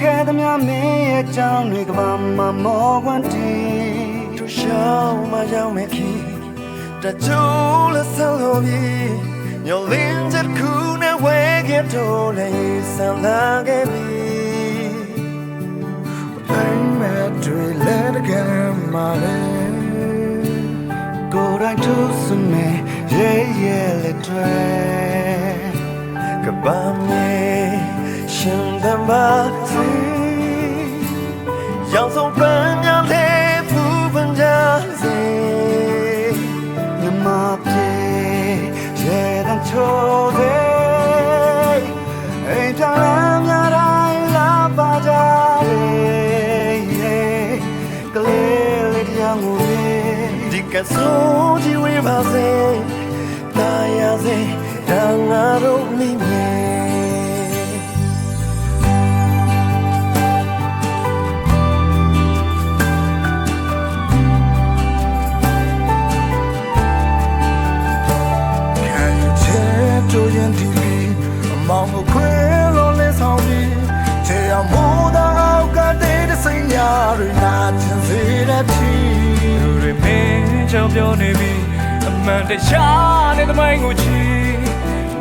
ခဲ့သမျှမင်းရဲ့အကြောင်းတွေကမှမမောကွန်တီသူရှောင်းမရောက်မဲ့ခီတကြိုးလက်ဆလို့ပြီးညလင်းချက်ခုနဲ့ဝဲခဲ့တော့လေဆန်လာခဲ့ပြီအိမ်မဲ့တွေလက်တကမ်းမာလေကိုယ်တိုင်သူစမဲရဲရဲလက်တွေ 밤에 신단 바지 양손 뻔한데 부분 자세 눈앞에 재단 초대 Ain't ka so di we ba se ta ya se da nga mi င်းကြောင့်ပြောနေပြီအမှန်တရားနဲ့သမိုင်းကိုချီ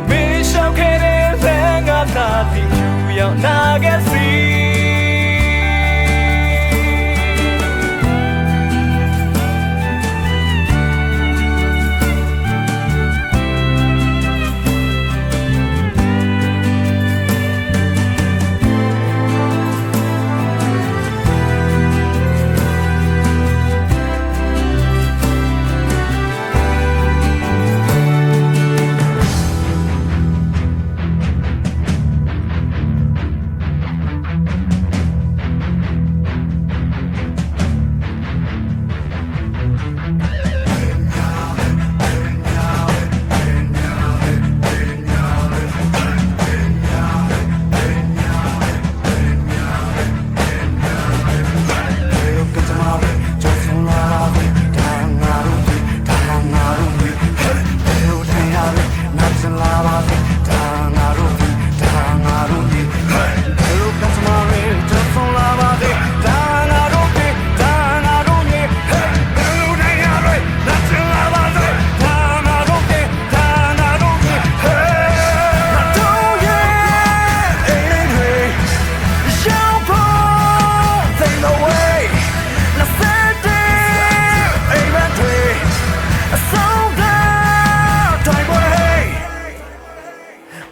မင်းရှောက်ခဲ့တဲ့ဘန်ကသာ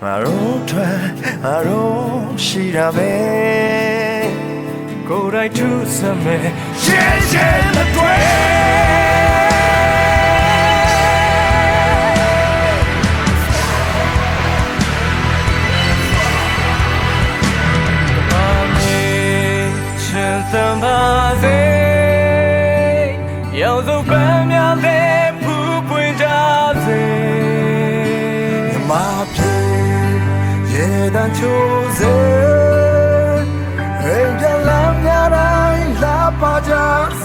아로트와아로시라베고라이투삼에젠젠다트와아메젠삼바세여섯번 Rogers.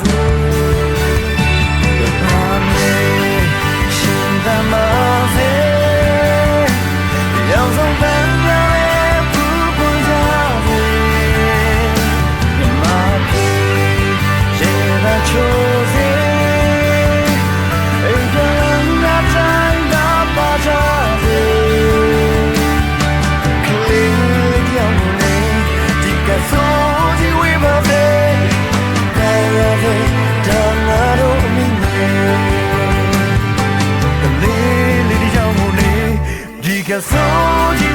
told you